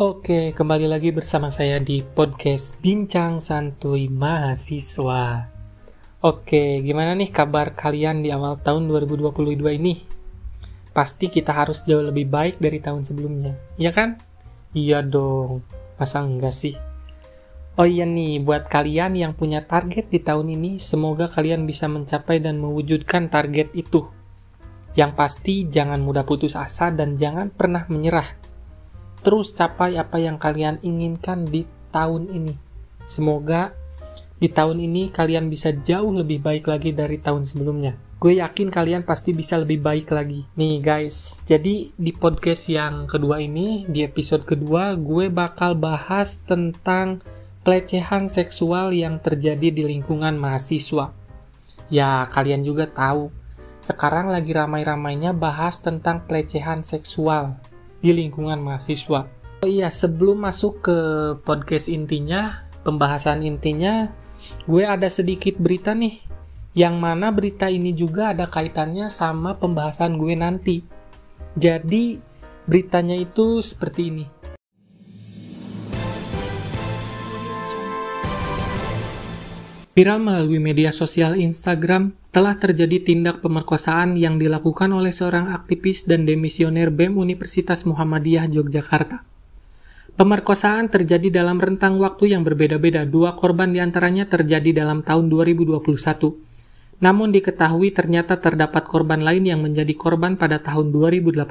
Oke, kembali lagi bersama saya di podcast Bincang Santuy Mahasiswa. Oke, gimana nih kabar kalian di awal tahun 2022 ini? Pasti kita harus jauh lebih baik dari tahun sebelumnya, iya kan? Iya dong, masa enggak sih? Oh iya nih, buat kalian yang punya target di tahun ini, semoga kalian bisa mencapai dan mewujudkan target itu. Yang pasti, jangan mudah putus asa dan jangan pernah menyerah terus capai apa yang kalian inginkan di tahun ini. Semoga di tahun ini kalian bisa jauh lebih baik lagi dari tahun sebelumnya. Gue yakin kalian pasti bisa lebih baik lagi. Nih guys, jadi di podcast yang kedua ini, di episode kedua, gue bakal bahas tentang pelecehan seksual yang terjadi di lingkungan mahasiswa. Ya, kalian juga tahu, sekarang lagi ramai-ramainya bahas tentang pelecehan seksual di lingkungan mahasiswa. Oh iya, sebelum masuk ke podcast intinya, pembahasan intinya, gue ada sedikit berita nih, yang mana berita ini juga ada kaitannya sama pembahasan gue nanti. Jadi, beritanya itu seperti ini. Viral melalui media sosial Instagram, telah terjadi tindak pemerkosaan yang dilakukan oleh seorang aktivis dan demisioner BEM Universitas Muhammadiyah Yogyakarta. Pemerkosaan terjadi dalam rentang waktu yang berbeda-beda. Dua korban di antaranya terjadi dalam tahun 2021. Namun diketahui ternyata terdapat korban lain yang menjadi korban pada tahun 2018.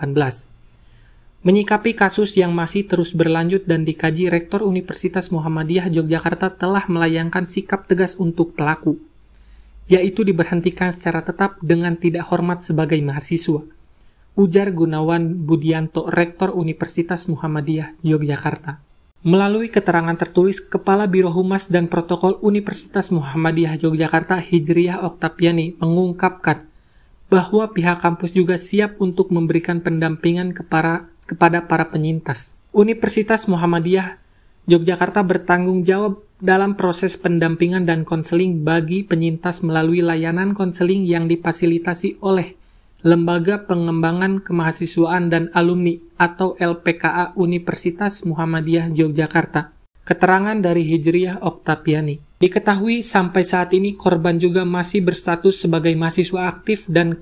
Menyikapi kasus yang masih terus berlanjut dan dikaji, Rektor Universitas Muhammadiyah Yogyakarta telah melayangkan sikap tegas untuk pelaku, yaitu diberhentikan secara tetap dengan tidak hormat sebagai mahasiswa. Ujar Gunawan Budianto, Rektor Universitas Muhammadiyah Yogyakarta. Melalui keterangan tertulis Kepala Biro Humas dan Protokol Universitas Muhammadiyah Yogyakarta Hijriyah Oktapiani mengungkapkan bahwa pihak kampus juga siap untuk memberikan pendampingan kepada kepada para penyintas. Universitas Muhammadiyah Yogyakarta bertanggung jawab dalam proses pendampingan dan konseling bagi penyintas melalui layanan konseling yang difasilitasi oleh Lembaga Pengembangan Kemahasiswaan dan Alumni atau LPKA Universitas Muhammadiyah Yogyakarta. Keterangan dari Hijriyah Oktapiani. Diketahui sampai saat ini korban juga masih berstatus sebagai mahasiswa aktif dan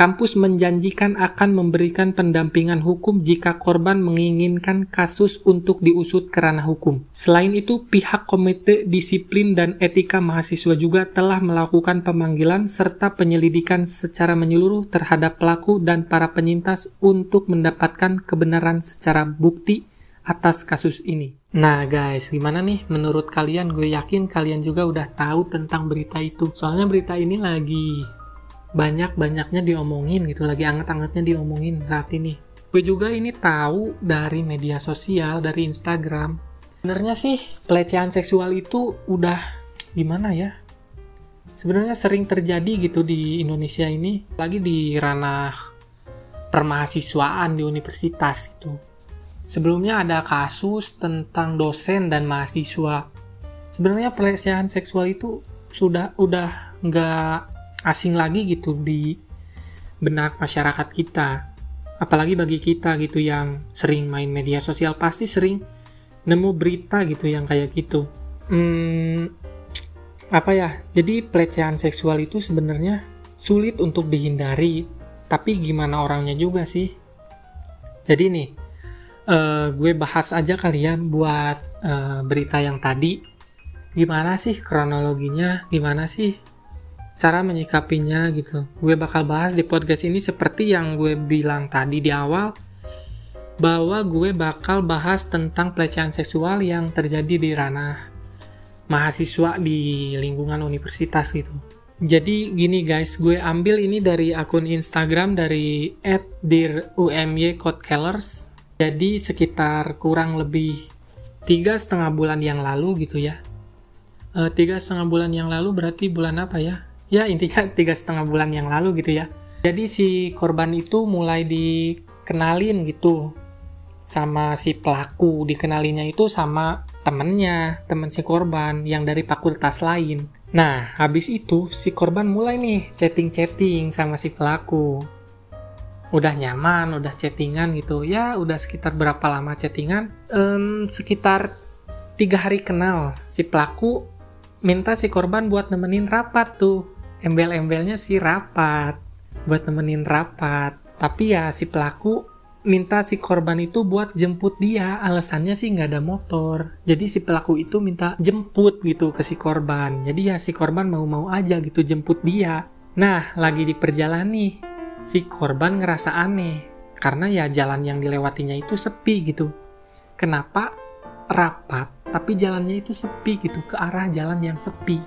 Kampus menjanjikan akan memberikan pendampingan hukum jika korban menginginkan kasus untuk diusut ke ranah hukum. Selain itu, pihak Komite Disiplin dan Etika Mahasiswa juga telah melakukan pemanggilan serta penyelidikan secara menyeluruh terhadap pelaku dan para penyintas untuk mendapatkan kebenaran secara bukti atas kasus ini. Nah guys, gimana nih menurut kalian? Gue yakin kalian juga udah tahu tentang berita itu. Soalnya berita ini lagi banyak-banyaknya diomongin gitu lagi anget-angetnya diomongin saat ini. Gue juga ini tahu dari media sosial dari Instagram. Sebenarnya sih pelecehan seksual itu udah gimana ya? Sebenarnya sering terjadi gitu di Indonesia ini lagi di ranah permahasiswaan di universitas itu sebelumnya ada kasus tentang dosen dan mahasiswa. Sebenarnya pelecehan seksual itu sudah udah nggak asing lagi gitu di benak masyarakat kita. Apalagi bagi kita gitu yang sering main media sosial pasti sering nemu berita gitu yang kayak gitu. Hmm, apa ya? Jadi pelecehan seksual itu sebenarnya sulit untuk dihindari tapi gimana orangnya juga sih? Jadi nih uh, gue bahas aja kalian ya buat uh, berita yang tadi. Gimana sih kronologinya? Gimana sih cara menyikapinya gitu. Gue bakal bahas di podcast ini seperti yang gue bilang tadi di awal bahwa gue bakal bahas tentang pelecehan seksual yang terjadi di ranah mahasiswa di lingkungan universitas gitu. Jadi gini guys, gue ambil ini dari akun Instagram dari @dirumycodekellers. Jadi sekitar kurang lebih tiga setengah bulan yang lalu gitu ya. E, tiga setengah bulan yang lalu berarti bulan apa ya? Ya intinya tiga setengah bulan yang lalu gitu ya jadi si korban itu mulai dikenalin gitu sama si pelaku dikenalinya itu sama temennya temen si korban yang dari fakultas lain nah habis itu si korban mulai nih chatting-chatting sama si pelaku udah nyaman, udah chattingan gitu. Ya udah sekitar berapa lama chattingan? Um, sekitar tiga hari kenal. Si pelaku minta si korban buat nemenin rapat tuh. Embel-embelnya si rapat. Buat nemenin rapat. Tapi ya si pelaku minta si korban itu buat jemput dia. Alasannya sih nggak ada motor. Jadi si pelaku itu minta jemput gitu ke si korban. Jadi ya si korban mau-mau aja gitu jemput dia. Nah lagi di perjalanan si korban ngerasa aneh. Karena ya jalan yang dilewatinya itu sepi gitu. Kenapa rapat tapi jalannya itu sepi gitu? Ke arah jalan yang sepi.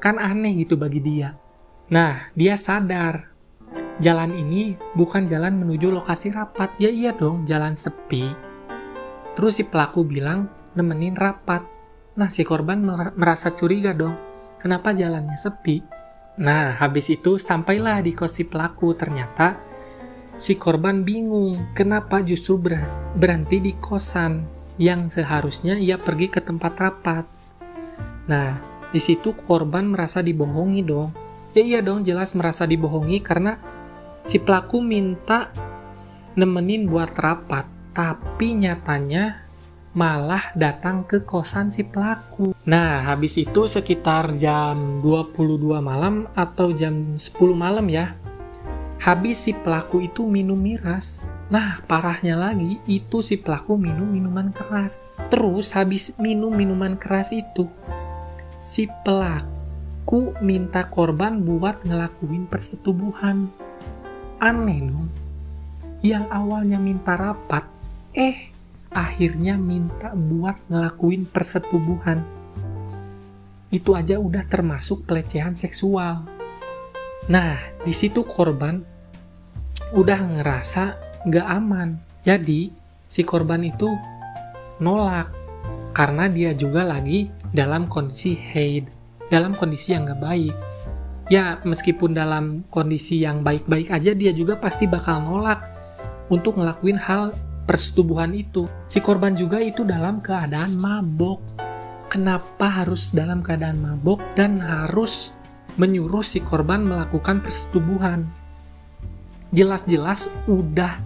Kan aneh gitu bagi dia nah dia sadar jalan ini bukan jalan menuju lokasi rapat. Ya iya dong, jalan sepi. Terus si pelaku bilang nemenin rapat. Nah, si korban merasa curiga dong. Kenapa jalannya sepi? Nah, habis itu sampailah di kos si pelaku. Ternyata si korban bingung kenapa justru berhenti di kosan yang seharusnya ia pergi ke tempat rapat. Nah, di situ korban merasa dibohongi dong. Ya iya dong, jelas merasa dibohongi karena si pelaku minta nemenin buat rapat, tapi nyatanya malah datang ke kosan si pelaku. Nah, habis itu sekitar jam 22 malam atau jam 10 malam ya. Habis si pelaku itu minum miras. Nah, parahnya lagi itu si pelaku minum minuman keras. Terus habis minum minuman keras itu, si pelaku minta korban buat ngelakuin persetubuhan aneh dong. Yang awalnya minta rapat, eh akhirnya minta buat ngelakuin persetubuhan. Itu aja udah termasuk pelecehan seksual. Nah, di situ korban udah ngerasa gak aman. Jadi, si korban itu nolak karena dia juga lagi dalam kondisi haid, dalam kondisi yang gak baik ya meskipun dalam kondisi yang baik-baik aja dia juga pasti bakal nolak untuk ngelakuin hal persetubuhan itu. Si korban juga itu dalam keadaan mabok. Kenapa harus dalam keadaan mabok dan harus menyuruh si korban melakukan persetubuhan? Jelas-jelas udah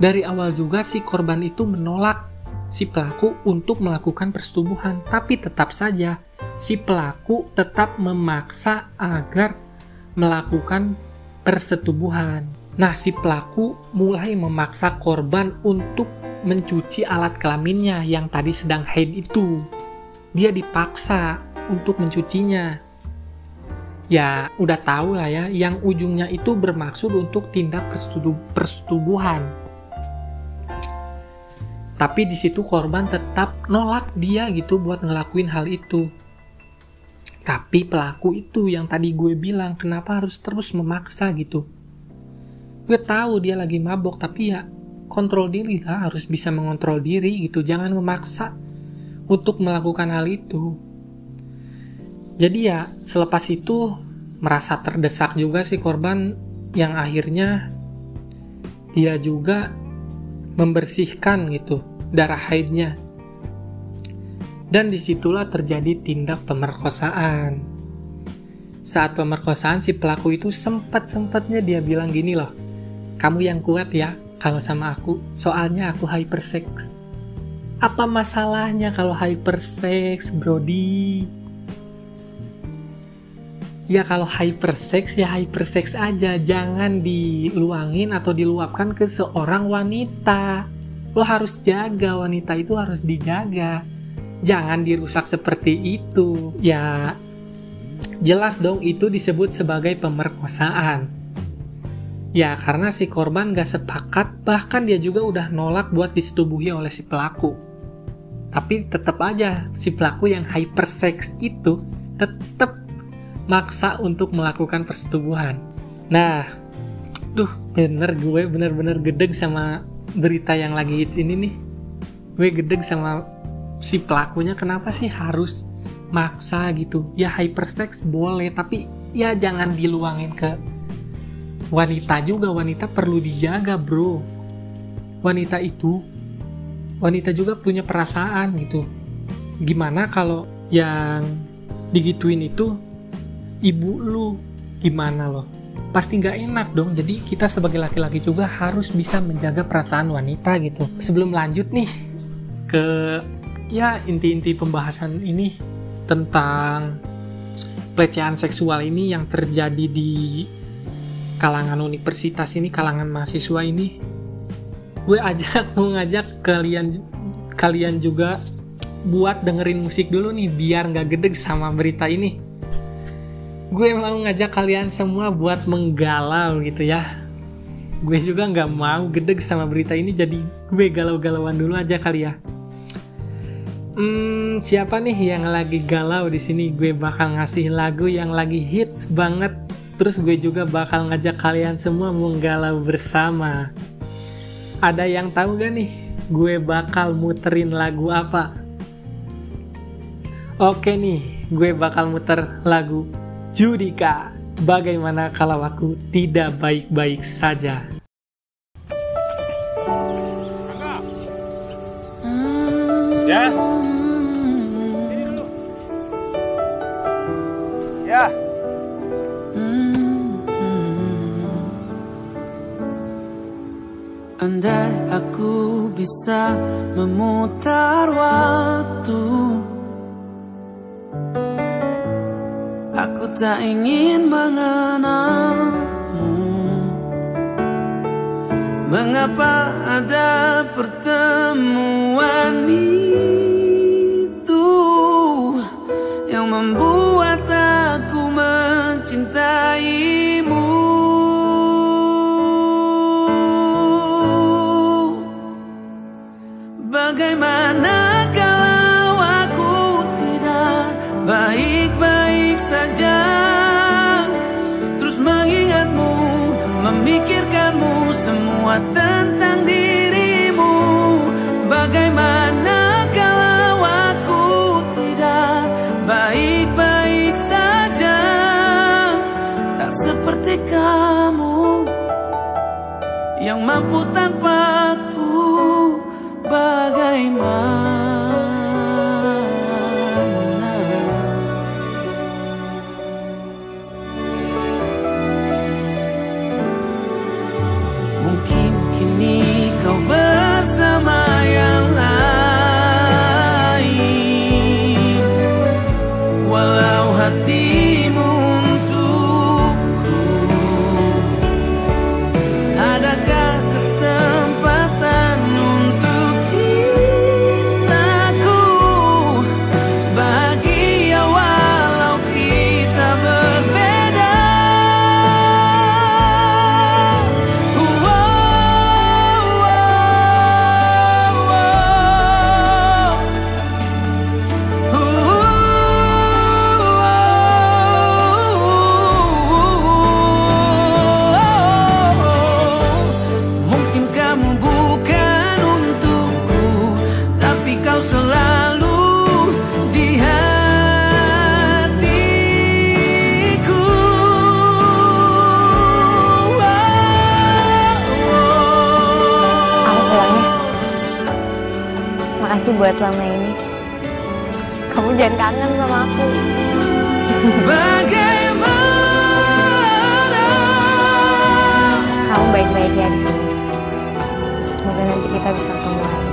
dari awal juga si korban itu menolak si pelaku untuk melakukan persetubuhan, tapi tetap saja si pelaku tetap memaksa agar melakukan persetubuhan. Nah, si pelaku mulai memaksa korban untuk mencuci alat kelaminnya yang tadi sedang haid itu. Dia dipaksa untuk mencucinya. Ya, udah tahu lah ya, yang ujungnya itu bermaksud untuk tindak persetubuhan. Tapi di situ korban tetap nolak dia gitu buat ngelakuin hal itu. Tapi pelaku itu yang tadi gue bilang kenapa harus terus memaksa gitu. Gue tahu dia lagi mabok tapi ya kontrol diri lah harus bisa mengontrol diri gitu. Jangan memaksa untuk melakukan hal itu. Jadi ya selepas itu merasa terdesak juga si korban yang akhirnya dia juga membersihkan gitu darah haidnya dan di situlah terjadi tindak pemerkosaan. Saat pemerkosaan si pelaku itu sempat-sempatnya dia bilang gini loh, kamu yang kuat ya kalau sama aku, soalnya aku hypersex. Apa masalahnya kalau hypersex, Brody? Ya kalau hypersex ya hypersex aja, jangan diluangin atau diluapkan ke seorang wanita. Lo harus jaga wanita itu harus dijaga jangan dirusak seperti itu. Ya, jelas dong itu disebut sebagai pemerkosaan. Ya, karena si korban gak sepakat, bahkan dia juga udah nolak buat disetubuhi oleh si pelaku. Tapi tetap aja, si pelaku yang hypersex itu tetap maksa untuk melakukan persetubuhan. Nah, duh, bener gue bener-bener gedeg sama berita yang lagi hits ini nih. Gue gedeg sama si pelakunya kenapa sih harus maksa gitu? Ya hypersex boleh tapi ya jangan diluangin ke wanita juga. Wanita perlu dijaga bro. Wanita itu wanita juga punya perasaan gitu. Gimana kalau yang digituin itu ibu lu? Gimana loh? Pasti nggak enak dong. Jadi kita sebagai laki-laki juga harus bisa menjaga perasaan wanita gitu. Sebelum lanjut nih ke ya inti-inti pembahasan ini tentang pelecehan seksual ini yang terjadi di kalangan universitas ini, kalangan mahasiswa ini, gue ajak mau ngajak kalian kalian juga buat dengerin musik dulu nih biar nggak gedeg sama berita ini. Gue mau ngajak kalian semua buat menggalau gitu ya. Gue juga nggak mau gedeg sama berita ini jadi gue galau-galauan dulu aja kali ya Hmm, siapa nih yang lagi galau di sini? Gue bakal ngasih lagu yang lagi hits banget. Terus gue juga bakal ngajak kalian semua menggalau bersama. Ada yang tahu gak nih? Gue bakal muterin lagu apa? Oke nih, gue bakal muter lagu Judika, bagaimana kalau aku tidak baik-baik saja? Ya. Andai aku bisa memutar waktu. Aku tak ingin mengenalmu. Mengapa ada pertemuan itu yang selama ini. Kamu jangan kangen sama aku. Bagaimana Kamu baik-baik ya di sini. Semoga nanti kita bisa ketemu lagi.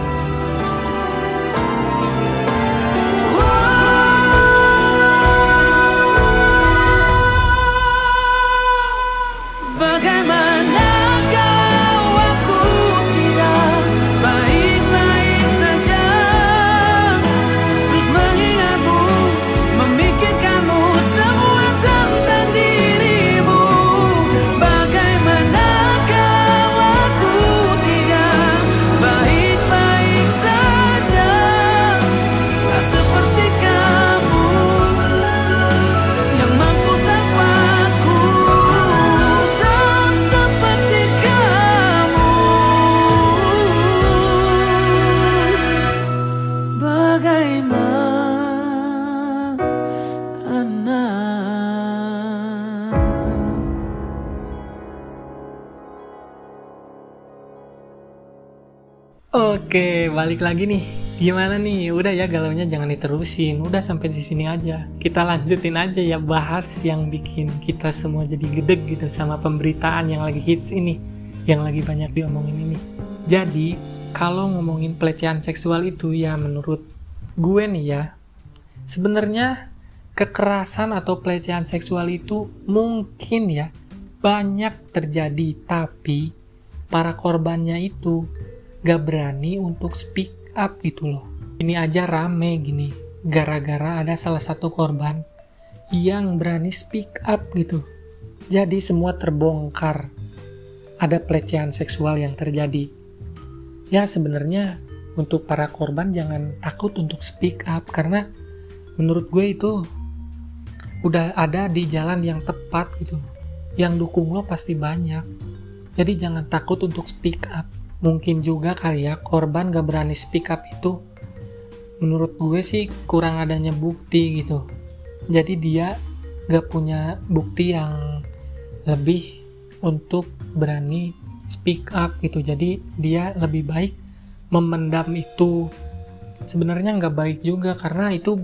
Balik lagi nih Gimana nih? Udah ya galaunya jangan diterusin. Udah sampai di sini aja. Kita lanjutin aja ya bahas yang bikin kita semua jadi gedeg gitu sama pemberitaan yang lagi hits ini, yang lagi banyak diomongin ini. Jadi, kalau ngomongin pelecehan seksual itu ya menurut gue nih ya, sebenarnya kekerasan atau pelecehan seksual itu mungkin ya banyak terjadi, tapi para korbannya itu gak berani untuk speak up gitu loh. Ini aja rame gini, gara-gara ada salah satu korban yang berani speak up gitu. Jadi semua terbongkar. Ada pelecehan seksual yang terjadi. Ya sebenarnya untuk para korban jangan takut untuk speak up karena menurut gue itu udah ada di jalan yang tepat gitu. Yang dukung lo pasti banyak. Jadi jangan takut untuk speak up mungkin juga kali ya korban gak berani speak up itu. Menurut gue sih kurang adanya bukti gitu. Jadi dia gak punya bukti yang lebih untuk berani speak up gitu. Jadi dia lebih baik memendam itu. Sebenarnya nggak baik juga karena itu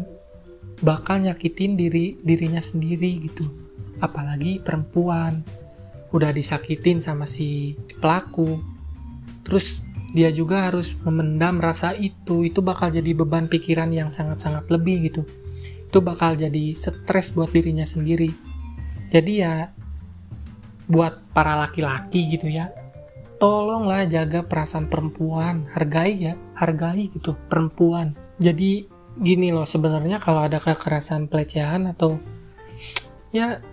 bakal nyakitin diri dirinya sendiri gitu. Apalagi perempuan. Udah disakitin sama si pelaku terus dia juga harus memendam rasa itu. Itu bakal jadi beban pikiran yang sangat-sangat lebih gitu. Itu bakal jadi stres buat dirinya sendiri. Jadi ya buat para laki-laki gitu ya tolonglah jaga perasaan perempuan. Hargai ya hargai gitu perempuan. Jadi gini loh sebenarnya kalau ada kekerasan pelecehan atau ya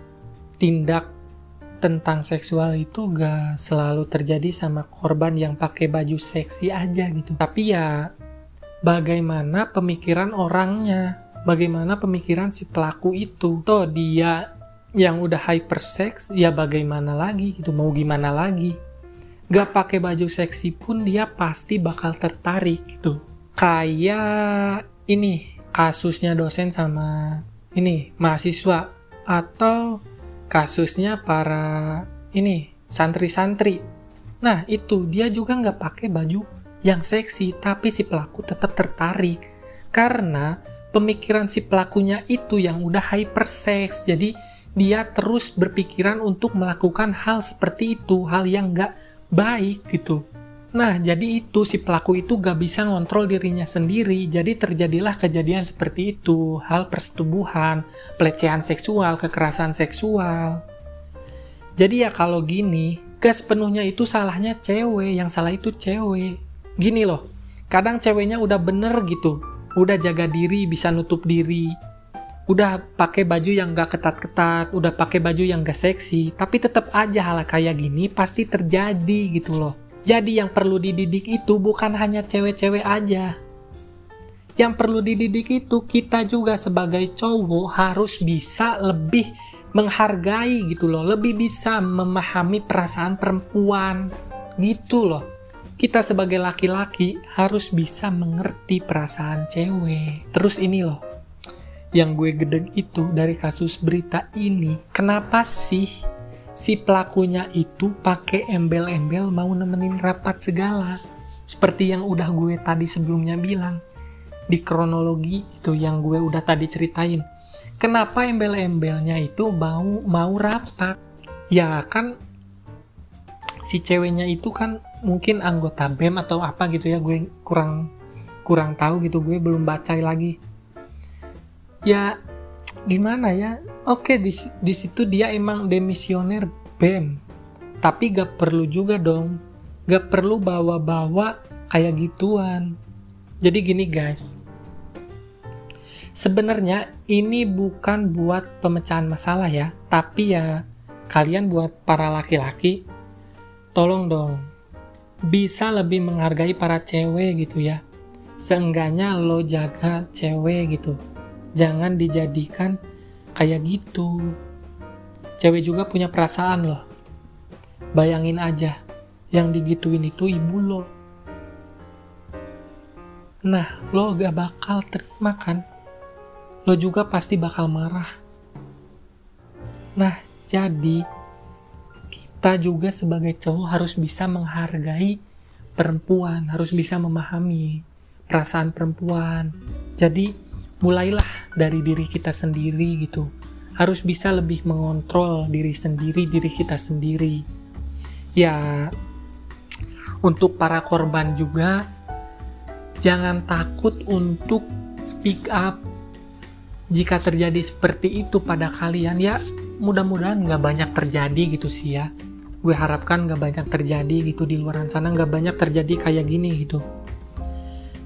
tindak tentang seksual itu gak selalu terjadi sama korban yang pakai baju seksi aja gitu. Tapi ya bagaimana pemikiran orangnya, bagaimana pemikiran si pelaku itu. Toh dia yang udah hypersex, ya bagaimana lagi gitu, mau gimana lagi. Gak pakai baju seksi pun dia pasti bakal tertarik gitu. Kayak ini kasusnya dosen sama ini mahasiswa atau kasusnya para ini santri-santri. Nah itu dia juga nggak pakai baju yang seksi, tapi si pelaku tetap tertarik karena pemikiran si pelakunya itu yang udah hypersex. Jadi dia terus berpikiran untuk melakukan hal seperti itu, hal yang nggak baik gitu. Nah, jadi itu si pelaku itu gak bisa ngontrol dirinya sendiri, jadi terjadilah kejadian seperti itu, hal persetubuhan, pelecehan seksual, kekerasan seksual. Jadi ya kalau gini, gak sepenuhnya itu salahnya cewek, yang salah itu cewek. Gini loh, kadang ceweknya udah bener gitu, udah jaga diri, bisa nutup diri, udah pakai baju yang gak ketat-ketat, udah pakai baju yang gak seksi, tapi tetap aja hal kayak gini pasti terjadi gitu loh. Jadi yang perlu dididik itu bukan hanya cewek-cewek aja. Yang perlu dididik itu kita juga sebagai cowok harus bisa lebih menghargai gitu loh, lebih bisa memahami perasaan perempuan gitu loh. Kita sebagai laki-laki harus bisa mengerti perasaan cewek. Terus ini loh, yang gue gedeg itu dari kasus berita ini, kenapa sih si pelakunya itu pakai embel-embel mau nemenin rapat segala. Seperti yang udah gue tadi sebelumnya bilang. Di kronologi itu yang gue udah tadi ceritain. Kenapa embel-embelnya itu mau mau rapat? Ya kan si ceweknya itu kan mungkin anggota BEM atau apa gitu ya gue kurang kurang tahu gitu gue belum baca lagi ya gimana ya? Oke di, di situ dia emang demisioner BEM tapi gak perlu juga dong. Gak perlu bawa-bawa kayak gituan. Jadi gini guys. Sebenarnya ini bukan buat pemecahan masalah ya. Tapi ya kalian buat para laki-laki tolong dong. Bisa lebih menghargai para cewek gitu ya. Seenggaknya lo jaga cewek gitu jangan dijadikan kayak gitu. Cewek juga punya perasaan loh. Bayangin aja, yang digituin itu ibu lo. Nah, lo gak bakal terima kan? Lo juga pasti bakal marah. Nah, jadi kita juga sebagai cowok harus bisa menghargai perempuan, harus bisa memahami perasaan perempuan. Jadi mulailah dari diri kita sendiri gitu. Harus bisa lebih mengontrol diri sendiri, diri kita sendiri. Ya, untuk para korban juga jangan takut untuk speak up jika terjadi seperti itu pada kalian ya mudah-mudahan nggak banyak terjadi gitu sih ya gue harapkan nggak banyak terjadi gitu di luar sana nggak banyak terjadi kayak gini gitu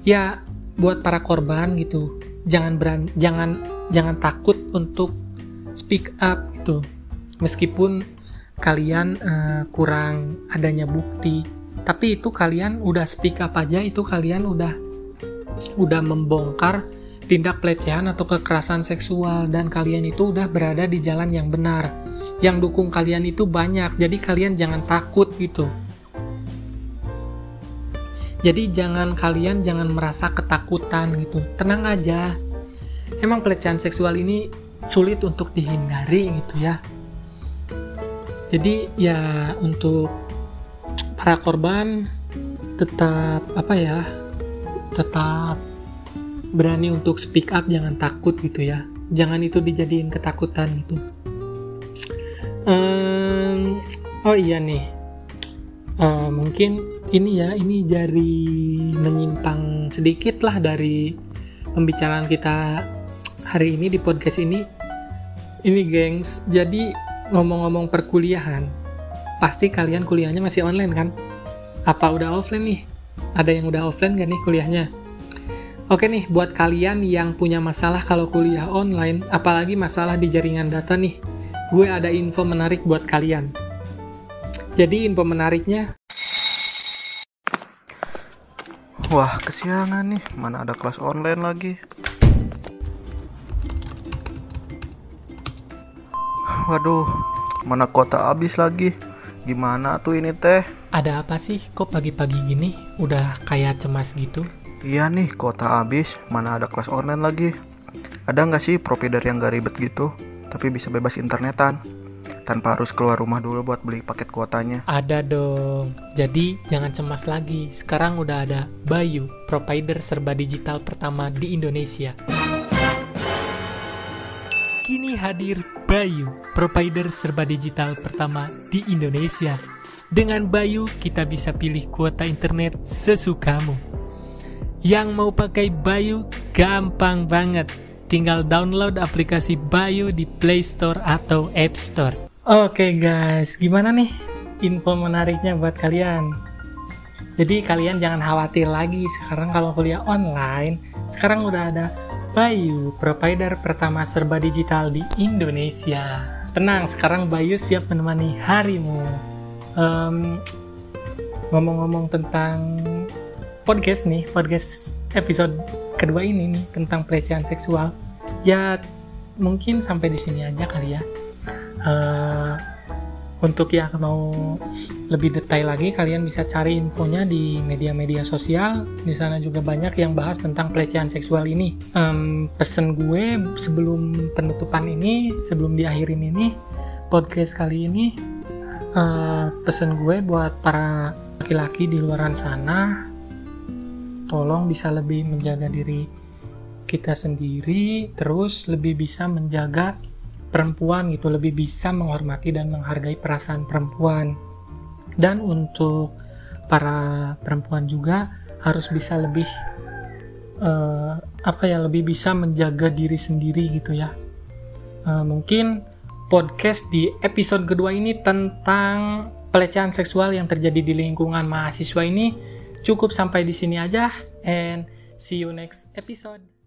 ya buat para korban gitu jangan beran jangan jangan takut untuk speak up gitu. Meskipun kalian eh, kurang adanya bukti tapi itu kalian udah speak up aja itu kalian udah udah membongkar tindak pelecehan atau kekerasan seksual dan kalian itu udah berada di jalan yang benar. Yang dukung kalian itu banyak jadi kalian jangan takut gitu jadi jangan kalian jangan merasa ketakutan gitu. Tenang aja. Emang pelecehan seksual ini sulit untuk dihindari gitu ya. Jadi ya untuk para korban tetap apa ya tetap berani untuk speak up jangan takut gitu ya. Jangan itu dijadiin ketakutan gitu. Um, oh iya nih uh, mungkin ini ya ini dari menyimpang sedikit lah dari pembicaraan kita hari ini di podcast ini. Ini gengs jadi ngomong-ngomong perkuliahan pasti kalian kuliahnya masih online kan? Apa udah offline nih? Ada yang udah offline gak nih kuliahnya? Oke nih, buat kalian yang punya masalah kalau kuliah online, apalagi masalah di jaringan data nih, gue ada info menarik buat kalian. Jadi info menariknya, Wah, kesiangan nih. Mana ada kelas online lagi. Waduh, mana kota habis lagi. Gimana tuh ini teh? ada apa sih kok pagi-pagi gini udah kayak cemas gitu? Iya nih, kota habis. Mana ada kelas online lagi. Ada nggak sih provider yang gak ribet gitu? Tapi bisa bebas internetan. Tanpa harus keluar rumah dulu buat beli paket kuotanya. Ada dong. Jadi jangan cemas lagi. Sekarang udah ada Bayu, provider serba digital pertama di Indonesia. Kini hadir Bayu, provider serba digital pertama di Indonesia. Dengan Bayu, kita bisa pilih kuota internet sesukamu. Yang mau pakai Bayu gampang banget. Tinggal download aplikasi Bayu di Play Store atau App Store. Oke guys, gimana nih info menariknya buat kalian? Jadi kalian jangan khawatir lagi sekarang kalau kuliah online, sekarang udah ada Bayu, provider pertama serba digital di Indonesia. Tenang, sekarang Bayu siap menemani harimu. Em, ngomong-ngomong tentang podcast nih, podcast episode kedua ini nih tentang pelecehan seksual. Ya mungkin sampai di sini aja kali ya. Eh, untuk yang mau lebih detail lagi, kalian bisa cari infonya di media-media sosial. Di sana juga banyak yang bahas tentang pelecehan seksual ini. Em, pesen gue sebelum penutupan ini, sebelum diakhirin ini podcast kali ini, eh, pesen gue buat para laki-laki di luaran sana, tolong bisa lebih menjaga diri kita sendiri, terus lebih bisa menjaga perempuan gitu lebih bisa menghormati dan menghargai perasaan perempuan. Dan untuk para perempuan juga harus bisa lebih eh, apa ya lebih bisa menjaga diri sendiri gitu ya. Eh, mungkin podcast di episode kedua ini tentang pelecehan seksual yang terjadi di lingkungan mahasiswa ini. Cukup sampai di sini aja and see you next episode